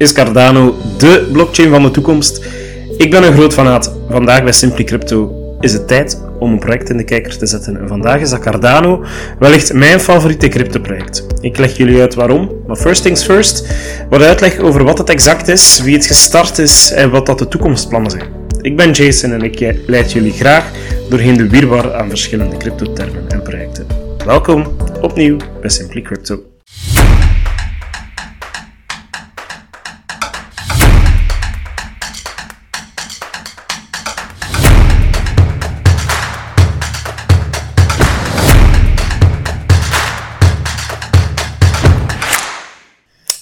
Is Cardano de blockchain van de toekomst? Ik ben een groot fanaat. Vandaag bij Simply Crypto is het tijd om een project in de kijker te zetten. En vandaag is dat Cardano wellicht mijn favoriete crypto-project. Ik leg jullie uit waarom, maar first things first, wat uitleg over wat het exact is, wie het gestart is en wat dat de toekomstplannen zijn. Ik ben Jason en ik leid jullie graag doorheen de wirwar aan verschillende crypto-termen en projecten. Welkom opnieuw bij Simply Crypto.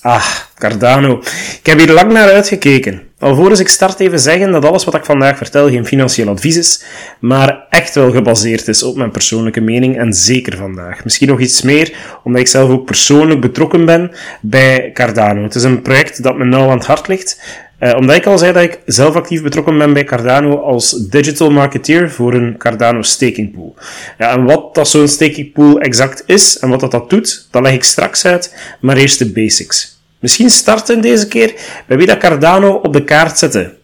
Ah, Cardano. Ik heb hier lang naar uitgekeken. Alvorens ik start even zeggen dat alles wat ik vandaag vertel geen financieel advies is, maar echt wel gebaseerd is op mijn persoonlijke mening en zeker vandaag. Misschien nog iets meer, omdat ik zelf ook persoonlijk betrokken ben bij Cardano. Het is een project dat me nauw aan het hart ligt, uh, omdat ik al zei dat ik zelf actief betrokken ben bij Cardano als digital marketeer voor een Cardano staking pool. Ja, en wat dat zo'n staking pool exact is en wat dat, dat doet, dat leg ik straks uit, maar eerst de basics. Misschien starten deze keer bij wie dat Cardano op de kaart zette.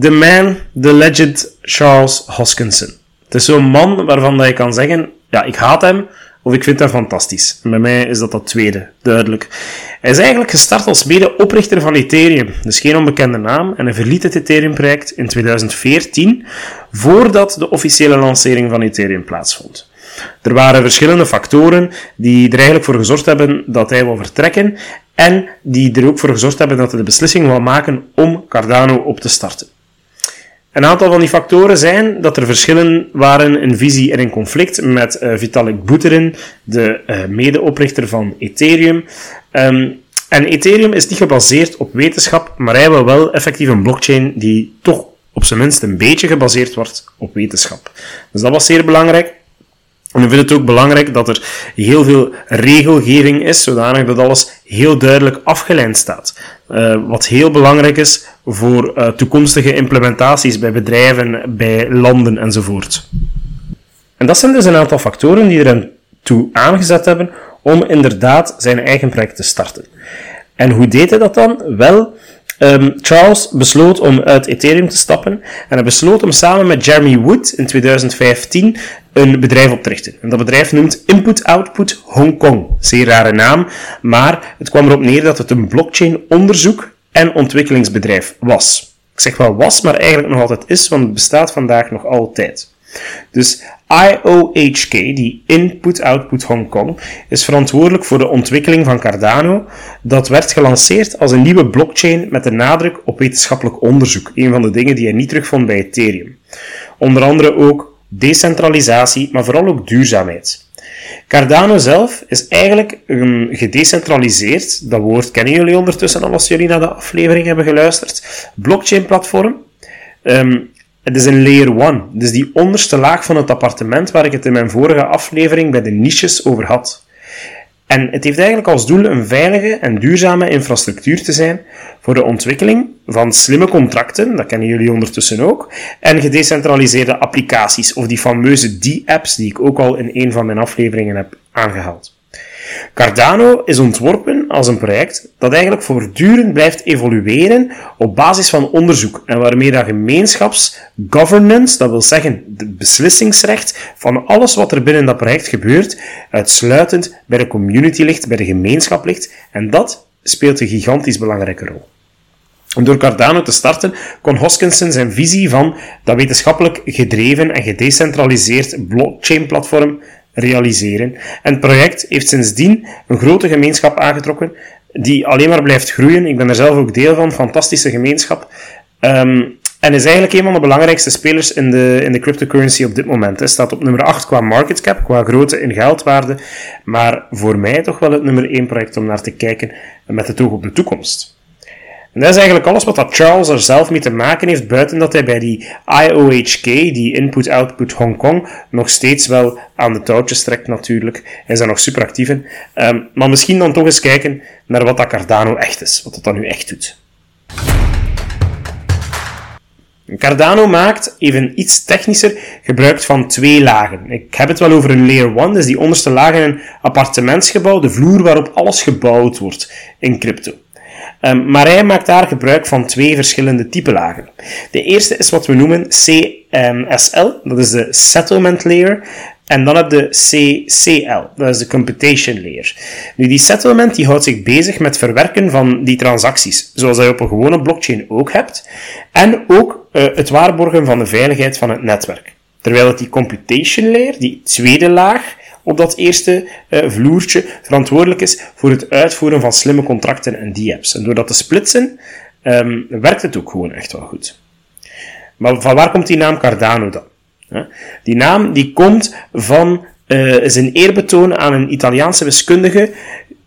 The man, the legend Charles Hoskinson. Het is zo'n man waarvan dat je kan zeggen, ja, ik haat hem, of ik vind hem fantastisch. En bij mij is dat dat tweede, duidelijk. Hij is eigenlijk gestart als mede-oprichter van Ethereum, dus geen onbekende naam, en hij verliet het Ethereum-project in 2014, voordat de officiële lancering van Ethereum plaatsvond. Er waren verschillende factoren die er eigenlijk voor gezorgd hebben dat hij wil vertrekken en die er ook voor gezorgd hebben dat hij de beslissing wil maken om Cardano op te starten. Een aantal van die factoren zijn dat er verschillen waren in visie en in conflict met uh, Vitalik Buterin, de uh, medeoprichter van Ethereum. Um, en Ethereum is niet gebaseerd op wetenschap, maar hij wil wel effectief een blockchain die toch op zijn minst een beetje gebaseerd wordt op wetenschap. Dus dat was zeer belangrijk. En ik vind het ook belangrijk dat er heel veel regelgeving is, zodanig dat alles heel duidelijk afgeleid staat. Uh, wat heel belangrijk is voor uh, toekomstige implementaties bij bedrijven, bij landen enzovoort. En dat zijn dus een aantal factoren die er toe aangezet hebben om inderdaad zijn eigen project te starten. En hoe deed hij dat dan? Wel, Um, Charles besloot om uit Ethereum te stappen en hij besloot om samen met Jeremy Wood in 2015 een bedrijf op te richten. En dat bedrijf noemt Input Output Hong Kong. Zeer rare naam, maar het kwam erop neer dat het een blockchain onderzoek en ontwikkelingsbedrijf was. Ik zeg wel was, maar eigenlijk nog altijd is, want het bestaat vandaag nog altijd. Dus IOHK, die Input-Output Hong Kong, is verantwoordelijk voor de ontwikkeling van Cardano. Dat werd gelanceerd als een nieuwe blockchain met de nadruk op wetenschappelijk onderzoek. Een van de dingen die je niet terugvond bij Ethereum. Onder andere ook decentralisatie, maar vooral ook duurzaamheid. Cardano zelf is eigenlijk um, gedecentraliseerd. Dat woord kennen jullie ondertussen al als jullie naar de aflevering hebben geluisterd. Blockchain-platform. Um, het is een layer 1, dus die onderste laag van het appartement waar ik het in mijn vorige aflevering bij de niches over had. En het heeft eigenlijk als doel een veilige en duurzame infrastructuur te zijn voor de ontwikkeling van slimme contracten, dat kennen jullie ondertussen ook, en gedecentraliseerde applicaties, of die fameuze D-apps die ik ook al in een van mijn afleveringen heb aangehaald. Cardano is ontworpen als een project dat eigenlijk voortdurend blijft evolueren op basis van onderzoek en waarmee dat gemeenschapsgovernance, dat wil zeggen de beslissingsrecht van alles wat er binnen dat project gebeurt, uitsluitend bij de community ligt, bij de gemeenschap ligt en dat speelt een gigantisch belangrijke rol. Om door Cardano te starten kon Hoskinson zijn visie van dat wetenschappelijk gedreven en gedecentraliseerd blockchain-platform realiseren. En het project heeft sindsdien een grote gemeenschap aangetrokken die alleen maar blijft groeien. Ik ben er zelf ook deel van, fantastische gemeenschap. Um, en is eigenlijk een van de belangrijkste spelers in de, in de cryptocurrency op dit moment. Hij staat op nummer 8 qua market cap, qua grootte in geldwaarde. Maar voor mij toch wel het nummer 1 project om naar te kijken met het oog op de toekomst. En dat is eigenlijk alles wat dat Charles er zelf mee te maken heeft, buiten dat hij bij die IOHK, die Input-Output Hong Kong, nog steeds wel aan de touwtjes trekt natuurlijk. Hij is daar nog super actief in. Um, maar misschien dan toch eens kijken naar wat dat Cardano echt is, wat dat dan nu echt doet. Cardano maakt, even iets technischer, gebruik van twee lagen. Ik heb het wel over een layer 1, dus die onderste laag in een appartementsgebouw, de vloer waarop alles gebouwd wordt in crypto. Um, maar hij maakt daar gebruik van twee verschillende type lagen. De eerste is wat we noemen CSL, dat is de Settlement Layer. En dan heb je de CCL, dat is de Computation Layer. Nu, die settlement die houdt zich bezig met verwerken van die transacties, zoals je op een gewone blockchain ook hebt. En ook uh, het waarborgen van de veiligheid van het netwerk. Terwijl het die Computation Layer, die tweede laag, op dat eerste uh, vloertje verantwoordelijk is voor het uitvoeren van slimme contracten en die apps. En door dat te splitsen, um, werkt het ook gewoon echt wel goed. Maar van waar komt die naam Cardano dan? Die naam die komt van zijn eerbetoon aan een Italiaanse wiskundige,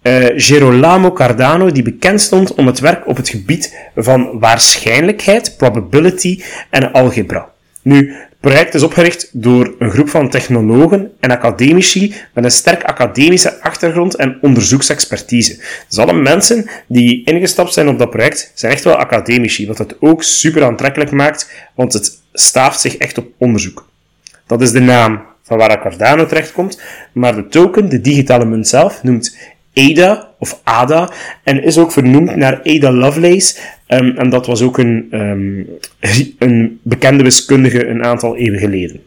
uh, Gerolamo Cardano, die bekend stond om het werk op het gebied van waarschijnlijkheid, probability en algebra. Nu, project is opgericht door een groep van technologen en academici met een sterk academische achtergrond en onderzoeksexpertise. Dus alle mensen die ingestapt zijn op dat project zijn echt wel academici, wat het ook super aantrekkelijk maakt, want het staaft zich echt op onderzoek. Dat is de naam van waar Cardano terechtkomt, maar de token, de digitale munt zelf, noemt ADA of ADA en is ook vernoemd naar Ada Lovelace. Um, en dat was ook een, um, een bekende wiskundige een aantal eeuwen geleden.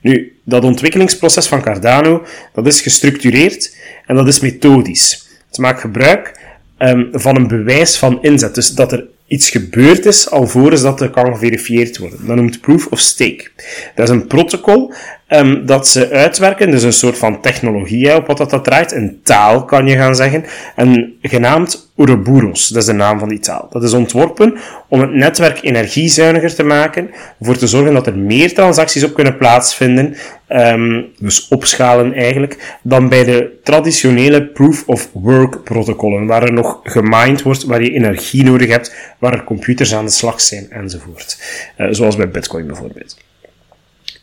Nu, dat ontwikkelingsproces van Cardano, dat is gestructureerd en dat is methodisch. Het maakt gebruik um, van een bewijs van inzet. Dus dat er iets gebeurd is alvorens dat er kan geverifieerd worden. Dat noemt proof of stake. Dat is een protocol um, dat ze uitwerken, dus een soort van technologie op wat dat, dat draait. Een taal kan je gaan zeggen. En genaamd Ouroboros, dat is de naam van die taal. Dat is ontworpen om het netwerk energiezuiniger te maken, voor te zorgen dat er meer transacties op kunnen plaatsvinden, um, dus opschalen eigenlijk, dan bij de traditionele proof-of-work protocollen, waar er nog gemined wordt, waar je energie nodig hebt, waar er computers aan de slag zijn enzovoort. Uh, zoals bij Bitcoin bijvoorbeeld.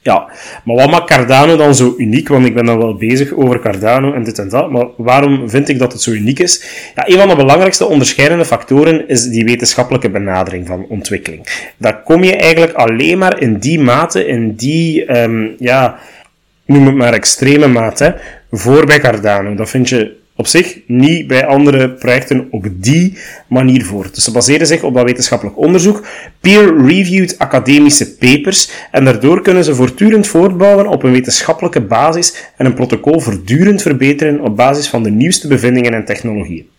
Ja, maar wat maakt Cardano dan zo uniek? Want ik ben dan wel bezig over Cardano en dit en dat. Maar waarom vind ik dat het zo uniek is? Ja, een van de belangrijkste onderscheidende factoren is die wetenschappelijke benadering van ontwikkeling. Daar kom je eigenlijk alleen maar in die mate, in die, um, ja, noem het maar extreme mate, voor bij Cardano. Dat vind je op zich niet bij andere projecten op die manier voor. Dus ze baseren zich op dat wetenschappelijk onderzoek, peer-reviewed academische papers, en daardoor kunnen ze voortdurend voortbouwen op een wetenschappelijke basis en een protocol voortdurend verbeteren op basis van de nieuwste bevindingen en technologieën.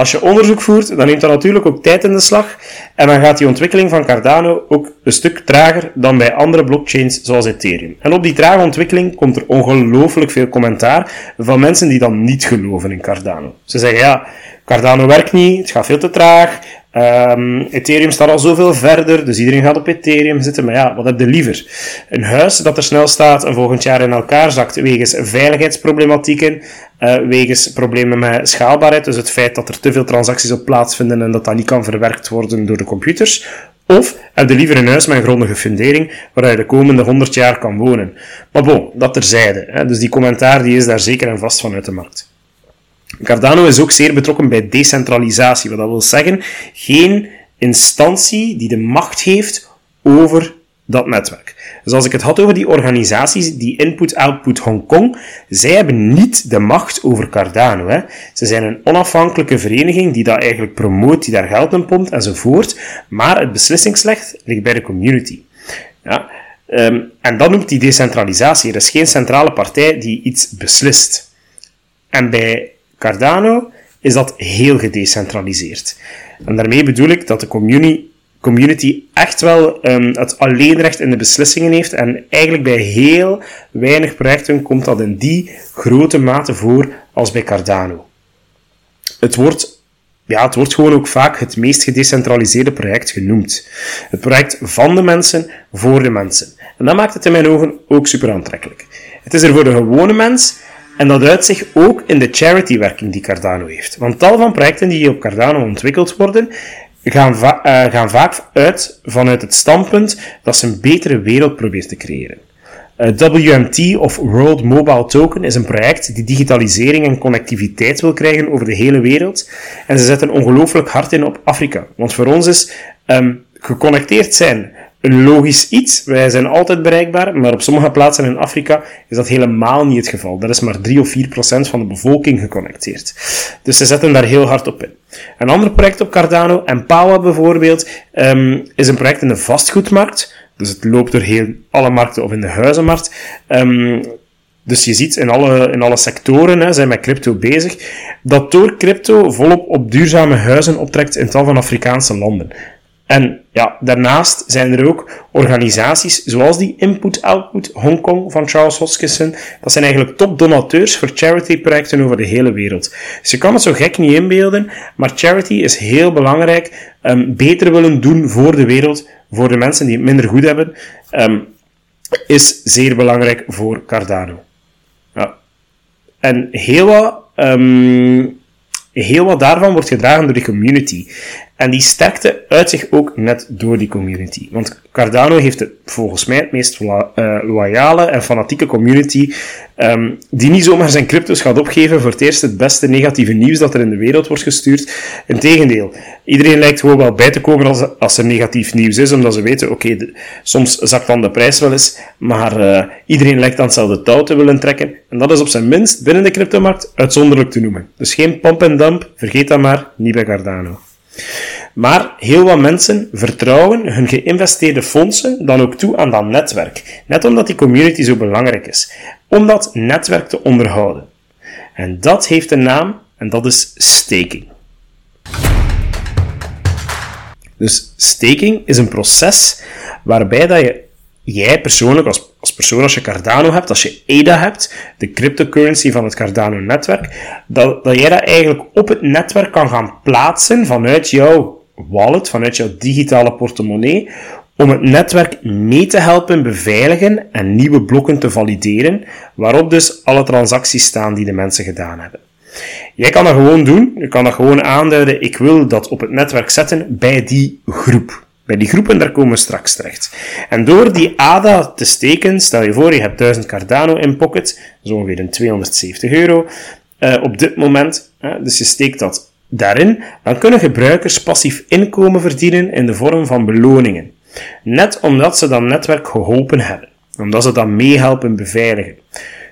Als je onderzoek voert, dan neemt dat natuurlijk ook tijd in de slag. En dan gaat die ontwikkeling van Cardano ook een stuk trager dan bij andere blockchains zoals Ethereum. En op die trage ontwikkeling komt er ongelooflijk veel commentaar van mensen die dan niet geloven in Cardano. Ze zeggen ja, Cardano werkt niet, het gaat veel te traag, Um, Ethereum staat al zoveel verder, dus iedereen gaat op Ethereum zitten. Maar ja, wat heb je liever? Een huis dat er snel staat en volgend jaar in elkaar zakt wegens veiligheidsproblematieken, uh, wegens problemen met schaalbaarheid, dus het feit dat er te veel transacties op plaatsvinden en dat dat niet kan verwerkt worden door de computers. Of heb je liever een huis met een grondige fundering waar je de komende 100 jaar kan wonen. Maar bon, dat terzijde. Hè. Dus die commentaar die is daar zeker en vast vanuit de markt. Cardano is ook zeer betrokken bij decentralisatie, wat dat wil zeggen geen instantie die de macht heeft over dat netwerk. Dus als ik het had over die organisaties, die Input-Output Hongkong, zij hebben niet de macht over Cardano. Hè. Ze zijn een onafhankelijke vereniging die dat eigenlijk promoot, die daar geld in pompt enzovoort, maar het beslissingsrecht ligt bij de community. Ja. Um, en dat noemt die decentralisatie. Er is geen centrale partij die iets beslist. En bij Cardano is dat heel gedecentraliseerd. En daarmee bedoel ik dat de community, echt wel um, het alleenrecht in de beslissingen heeft. En eigenlijk bij heel weinig projecten komt dat in die grote mate voor als bij Cardano. Het wordt, ja, het wordt gewoon ook vaak het meest gedecentraliseerde project genoemd. Het project van de mensen voor de mensen. En dat maakt het in mijn ogen ook super aantrekkelijk. Het is er voor de gewone mens en dat uit zich ook in de charity-werking die Cardano heeft. Want tal van projecten die op Cardano ontwikkeld worden, gaan, uh, gaan vaak uit vanuit het standpunt dat ze een betere wereld proberen te creëren. Uh, WMT of World Mobile Token is een project die digitalisering en connectiviteit wil krijgen over de hele wereld. En ze zetten ongelooflijk hard in op Afrika. Want voor ons is um, geconnecteerd zijn een logisch iets. Wij zijn altijd bereikbaar, maar op sommige plaatsen in Afrika is dat helemaal niet het geval. Daar is maar 3 of 4 procent van de bevolking geconnecteerd. Dus ze zetten daar heel hard op in. Een ander project op Cardano, Empowa bijvoorbeeld, um, is een project in de vastgoedmarkt. Dus het loopt door heel alle markten of in de huizenmarkt. Um, dus je ziet in alle, in alle sectoren hè, zijn met crypto bezig, dat door crypto volop op duurzame huizen optrekt in tal van Afrikaanse landen. En ja, daarnaast zijn er ook organisaties zoals die Input-Output Hongkong van Charles Hoskinson. Dat zijn eigenlijk top-donateurs voor charity-projecten over de hele wereld. Dus je kan het zo gek niet inbeelden, maar charity is heel belangrijk. Um, beter willen doen voor de wereld, voor de mensen die het minder goed hebben, um, is zeer belangrijk voor Cardano. Ja. En heel wat, um, heel wat daarvan wordt gedragen door de community. En die sterkte uit zich ook net door die community. Want Cardano heeft het, volgens mij het meest uh, loyale en fanatieke community, um, die niet zomaar zijn crypto's gaat opgeven voor het eerst het beste negatieve nieuws dat er in de wereld wordt gestuurd. Integendeel, iedereen lijkt gewoon wel bij te komen als, als er negatief nieuws is, omdat ze weten, oké, soms zakt dan de prijs wel eens, maar uh, iedereen lijkt aan hetzelfde touw te willen trekken. En dat is op zijn minst binnen de cryptomarkt uitzonderlijk te noemen. Dus geen pump en dump, vergeet dat maar, niet bij Cardano. Maar heel wat mensen vertrouwen hun geïnvesteerde fondsen dan ook toe aan dat netwerk. Net omdat die community zo belangrijk is. Om dat netwerk te onderhouden. En dat heeft een naam en dat is staking. Dus staking is een proces waarbij dat je jij persoonlijk, als, als persoon, als je Cardano hebt, als je ADA hebt, de cryptocurrency van het Cardano-netwerk, dat, dat jij dat eigenlijk op het netwerk kan gaan plaatsen vanuit jouw wallet, vanuit jouw digitale portemonnee, om het netwerk mee te helpen beveiligen en nieuwe blokken te valideren, waarop dus alle transacties staan die de mensen gedaan hebben. Jij kan dat gewoon doen, je kan dat gewoon aanduiden, ik wil dat op het netwerk zetten bij die groep. Bij die groepen, daar komen we straks terecht. En door die ADA te steken, stel je voor, je hebt 1000 Cardano in pocket, zo ongeveer een 270 euro, uh, op dit moment, dus je steekt dat daarin, dan kunnen gebruikers passief inkomen verdienen in de vorm van beloningen. Net omdat ze dat netwerk geholpen hebben, omdat ze dat meehelpen beveiligen.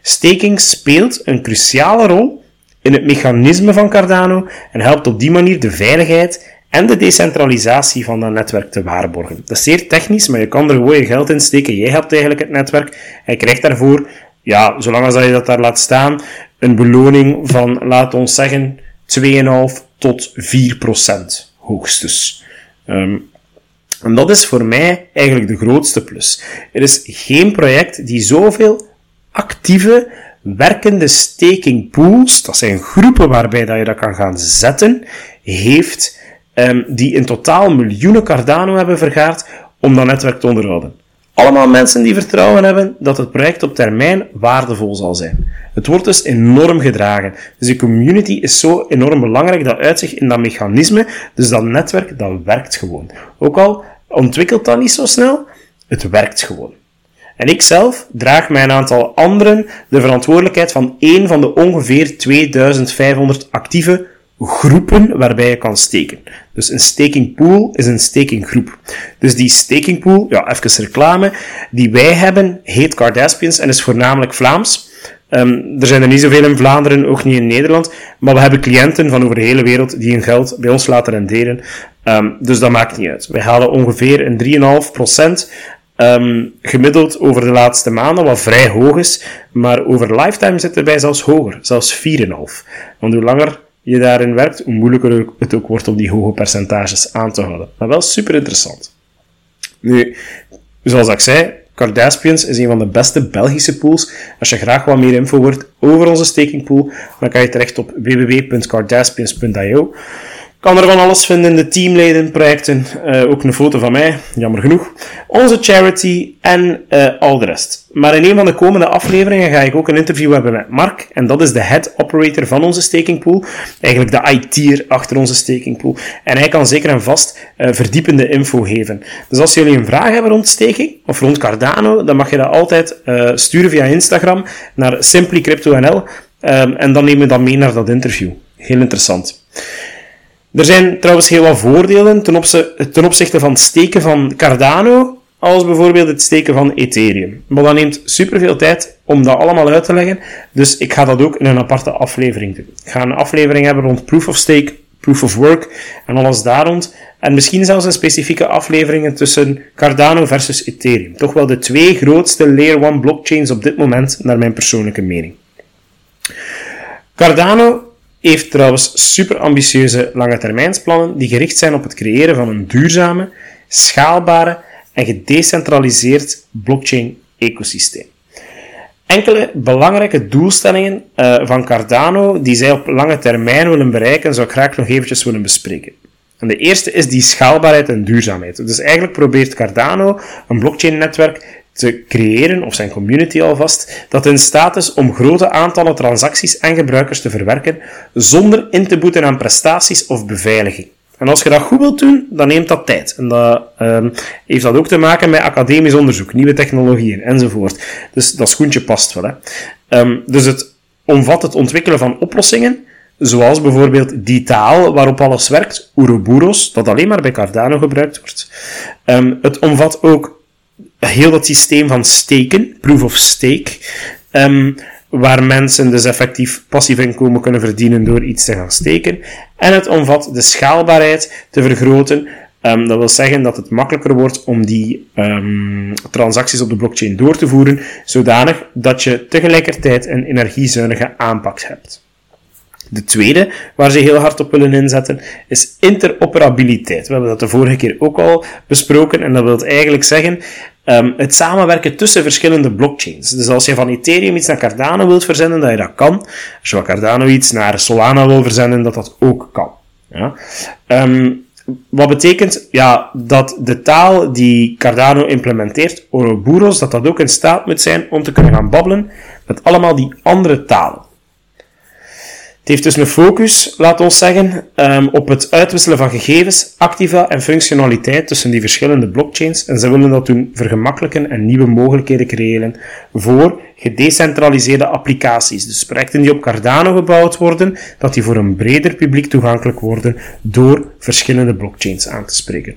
Staking speelt een cruciale rol in het mechanisme van Cardano en helpt op die manier de veiligheid en de decentralisatie van dat netwerk te waarborgen. Dat is zeer technisch, maar je kan er gewoon je geld in steken. Jij hebt eigenlijk het netwerk en krijgt daarvoor, ja, zolang als je dat daar laat staan, een beloning van, laat ons zeggen, 2,5 tot 4 procent hoogstens. Um, en dat is voor mij eigenlijk de grootste plus. Er is geen project die zoveel actieve, werkende staking pools, dat zijn groepen waarbij dat je dat kan gaan zetten, heeft um, die in totaal miljoenen Cardano hebben vergaard om dat netwerk te onderhouden. Allemaal mensen die vertrouwen hebben dat het project op termijn waardevol zal zijn. Het wordt dus enorm gedragen. Dus de community is zo enorm belangrijk, dat uitzicht in dat mechanisme, dus dat netwerk, dat werkt gewoon. Ook al ontwikkelt dat niet zo snel, het werkt gewoon. En ik zelf draag een aantal anderen de verantwoordelijkheid van één van de ongeveer 2500 actieve groepen waarbij je kan steken. Dus een staking pool is een staking groep. Dus die staking pool, ja, even reclame, die wij hebben, heet Cardaspians en is voornamelijk Vlaams. Um, er zijn er niet zoveel in Vlaanderen, ook niet in Nederland, maar we hebben cliënten van over de hele wereld die hun geld bij ons laten renderen. Um, dus dat maakt niet uit. Wij halen ongeveer een 3,5% um, gemiddeld over de laatste maanden, wat vrij hoog is, maar over lifetime zit erbij zelfs hoger, zelfs 4,5. Want hoe langer je daarin werkt, hoe moeilijker het ook wordt om die hoge percentages aan te houden. Maar wel super interessant. Nu, zoals ik zei, Cardaspians is een van de beste Belgische pools. Als je graag wat meer info wordt over onze staking pool, dan kan je terecht op www.cardaspians.io kan er van alles vinden, de teamleden, projecten, uh, ook een foto van mij, jammer genoeg, onze charity en uh, al de rest. Maar in een van de komende afleveringen ga ik ook een interview hebben met Mark, en dat is de head operator van onze staking pool, eigenlijk de IT'er achter onze staking pool. En hij kan zeker en vast uh, verdiepende info geven. Dus als jullie een vraag hebben rond staking, of rond Cardano, dan mag je dat altijd sturen via Instagram naar simplycryptonl, um, en dan nemen we dat mee naar dat interview. Heel interessant. Er zijn trouwens heel wat voordelen ten, opzichte, ten opzichte van het steken van Cardano als bijvoorbeeld het steken van Ethereum. Maar dat neemt superveel tijd om dat allemaal uit te leggen, dus ik ga dat ook in een aparte aflevering doen. Ik ga een aflevering hebben rond Proof of Stake, Proof of Work en alles daar rond. En misschien zelfs een specifieke afleveringen tussen Cardano versus Ethereum. Toch wel de twee grootste Layer 1 blockchains op dit moment, naar mijn persoonlijke mening. Cardano heeft trouwens super ambitieuze lange termijnsplannen die gericht zijn op het creëren van een duurzame, schaalbare en gedecentraliseerd blockchain-ecosysteem. Enkele belangrijke doelstellingen uh, van Cardano die zij op lange termijn willen bereiken, zou ik graag nog eventjes willen bespreken. En de eerste is die schaalbaarheid en duurzaamheid. Dus eigenlijk probeert Cardano een blockchain-netwerk te creëren, of zijn community alvast, dat in staat is om grote aantallen transacties en gebruikers te verwerken zonder in te boeten aan prestaties of beveiliging. En als je dat goed wilt doen, dan neemt dat tijd. En dat um, heeft dat ook te maken met academisch onderzoek, nieuwe technologieën enzovoort. Dus dat schoentje past wel. Hè. Um, dus het omvat het ontwikkelen van oplossingen, zoals bijvoorbeeld die taal waarop alles werkt, Ouroboros, dat alleen maar bij Cardano gebruikt wordt. Um, het omvat ook heel dat systeem van steken, proof of stake, waar mensen dus effectief passief inkomen kunnen verdienen door iets te gaan steken. En het omvat de schaalbaarheid te vergroten. Um, dat wil zeggen dat het makkelijker wordt om die um, transacties op de blockchain door te voeren, zodanig dat je tegelijkertijd een energiezuinige aanpak hebt. De tweede, waar ze heel hard op willen inzetten, is interoperabiliteit. We hebben dat de vorige keer ook al besproken en dat wil eigenlijk zeggen um, het samenwerken tussen verschillende blockchains. Dus als je van Ethereum iets naar Cardano wilt verzenden, dat je dat kan. Als je van Cardano iets naar Solana wil verzenden, dat dat ook kan. Ja? Um, wat betekent ja, dat de taal die Cardano implementeert, Ouroboros, dat dat ook in staat moet zijn om te kunnen gaan babbelen met allemaal die andere talen. Het heeft dus een focus, laat ons zeggen, um, op het uitwisselen van gegevens, activa en functionaliteit tussen die verschillende blockchains. En ze willen dat doen vergemakkelijken en nieuwe mogelijkheden creëren voor gedecentraliseerde applicaties. Dus projecten die op Cardano gebouwd worden, dat die voor een breder publiek toegankelijk worden door verschillende blockchains aan te spreken.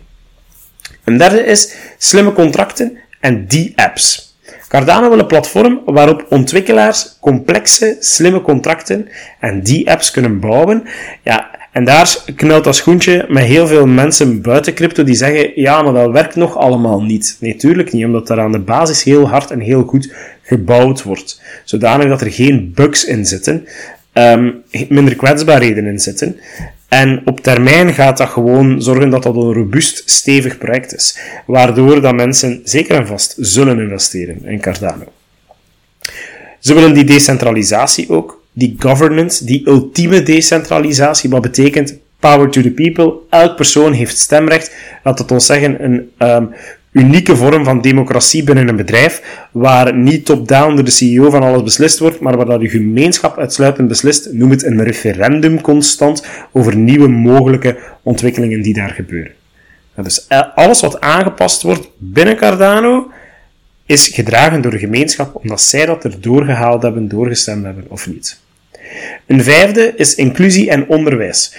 Een derde is slimme contracten en die apps. Cardano wil een platform waarop ontwikkelaars complexe, slimme contracten en die apps kunnen bouwen. Ja, en daar knelt dat schoentje met heel veel mensen buiten crypto die zeggen, ja, maar dat werkt nog allemaal niet. Nee, tuurlijk niet, omdat daar aan de basis heel hard en heel goed gebouwd wordt. Zodanig dat er geen bugs in zitten, um, minder kwetsbaarheden in zitten. En op termijn gaat dat gewoon zorgen dat dat een robuust, stevig project is. Waardoor dat mensen zeker en vast zullen investeren in Cardano. Ze willen die decentralisatie ook, die governance, die ultieme decentralisatie, wat betekent power to the people. Elk persoon heeft stemrecht. Laat het ons zeggen, een um, unieke vorm van democratie binnen een bedrijf, waar niet top-down door de CEO van alles beslist wordt, maar waar de gemeenschap uitsluitend beslist, noem het een referendum constant over nieuwe mogelijke ontwikkelingen die daar gebeuren. Dus eh, alles wat aangepast wordt binnen Cardano, is gedragen door de gemeenschap, omdat zij dat er doorgehaald hebben, doorgestemd hebben of niet. Een vijfde is inclusie en onderwijs.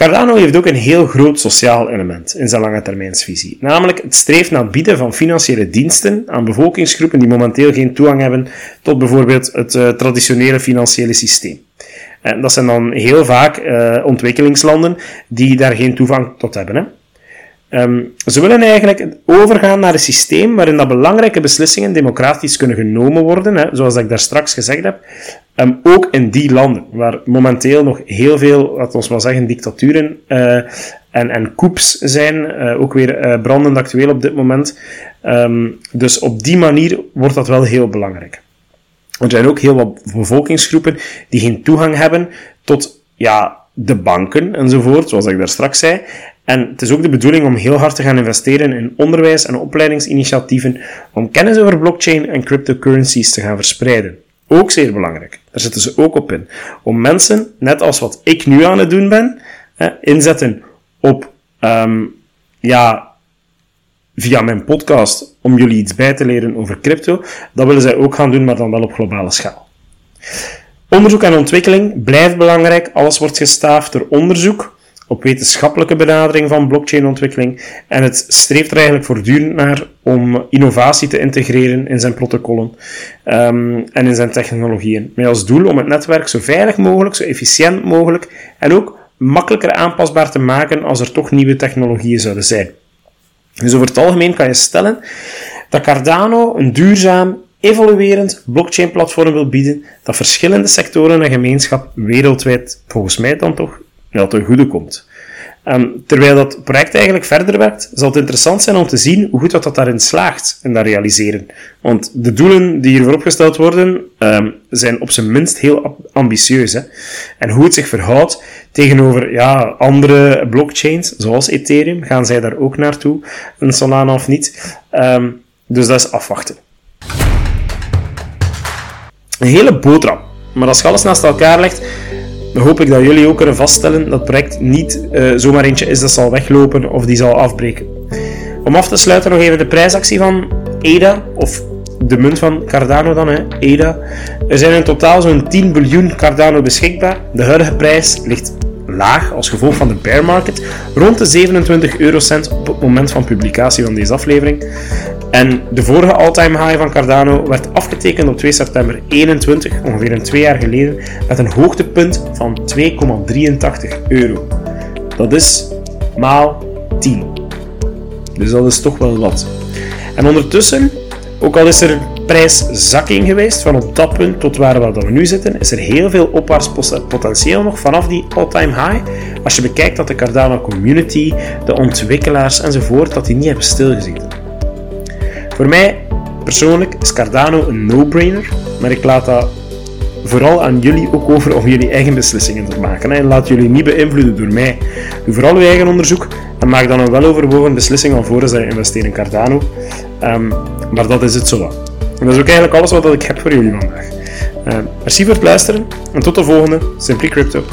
Cardano heeft ook een heel groot sociaal element in zijn lange termijnsvisie. Namelijk het streeft naar het bieden van financiële diensten aan bevolkingsgroepen die momenteel geen toegang hebben tot bijvoorbeeld het uh, traditionele financiële systeem. En dat zijn dan heel vaak uh, ontwikkelingslanden die daar geen toegang tot hebben. Hè. Um, ze willen eigenlijk overgaan naar een systeem waarin dat belangrijke beslissingen democratisch kunnen genomen worden, hè, zoals ik daar straks gezegd heb, um, ook in die landen, waar momenteel nog heel veel, laten we maar zeggen, dictaturen uh, en, en coups zijn, uh, ook weer uh, brandend actueel op dit moment. Um, dus op die manier wordt dat wel heel belangrijk. Er zijn ook heel wat bevolkingsgroepen die geen toegang hebben tot ja, de banken enzovoort, zoals ik daar straks zei. En het is ook de bedoeling om heel hard te gaan investeren in onderwijs en opleidingsinitiatieven om kennis over blockchain en cryptocurrencies te gaan verspreiden. Ook zeer belangrijk. Daar zitten ze ook op in. Om mensen, net als wat ik nu aan het doen ben, inzetten op, um, ja, via mijn podcast, om jullie iets bij te leren over crypto, dat willen zij ook gaan doen, maar dan wel op globale schaal. Onderzoek en ontwikkeling blijft belangrijk. Alles wordt gestaafd door onderzoek op wetenschappelijke benadering van blockchain-ontwikkeling en het streeft er eigenlijk voortdurend naar om innovatie te integreren in zijn protocollen um, en in zijn technologieën. Met als doel om het netwerk zo veilig mogelijk, zo efficiënt mogelijk en ook makkelijker aanpasbaar te maken als er toch nieuwe technologieën zouden zijn. Dus over het algemeen kan je stellen dat Cardano een duurzaam, evoluerend blockchain-platform wil bieden dat verschillende sectoren en gemeenschap wereldwijd, volgens mij dan toch, wel ten goede komt. Um, terwijl dat project eigenlijk verder werkt, zal het interessant zijn om te zien hoe goed dat, dat daarin slaagt, in dat realiseren. Want de doelen die hiervoor opgesteld worden, um, zijn op zijn minst heel ambitieus. Hè? En hoe het zich verhoudt tegenover ja, andere blockchains, zoals Ethereum, gaan zij daar ook naartoe, een Solana of niet. Um, dus dat is afwachten. Een hele boterham. Maar als je alles naast elkaar legt, hoop ik dat jullie ook kunnen vaststellen dat het project niet uh, zomaar eentje is dat zal weglopen of die zal afbreken. Om af te sluiten nog even de prijsactie van EDA, of de munt van Cardano dan, hè, EDA. Er zijn in totaal zo'n 10 biljoen Cardano beschikbaar. De huidige prijs ligt laag als gevolg van de bear market, rond de 27 eurocent op het moment van publicatie van deze aflevering. En de vorige all-time high van Cardano werd afgetekend op 2 september 21, ongeveer een twee jaar geleden, met een hoogtepunt van 2,83 euro. Dat is maal 10. Dus dat is toch wel wat. En ondertussen, ook al is er prijszakking geweest van op dat punt tot waar we nu zitten, is er heel veel opwaarts potentieel nog vanaf die all-time high. Als je bekijkt dat de Cardano community, de ontwikkelaars enzovoort, dat die niet hebben stilgezeten. Voor mij persoonlijk is Cardano een no-brainer, maar ik laat dat vooral aan jullie ook over om jullie eigen beslissingen te maken. En laat jullie niet beïnvloeden door mij. Doe vooral je eigen onderzoek en maak dan een weloverwogen beslissing alvorens dat je investeert in Cardano. Um, maar dat is het zo. En dat is ook eigenlijk alles wat ik heb voor jullie vandaag. Uh, merci voor het luisteren en tot de volgende Simply Crypto.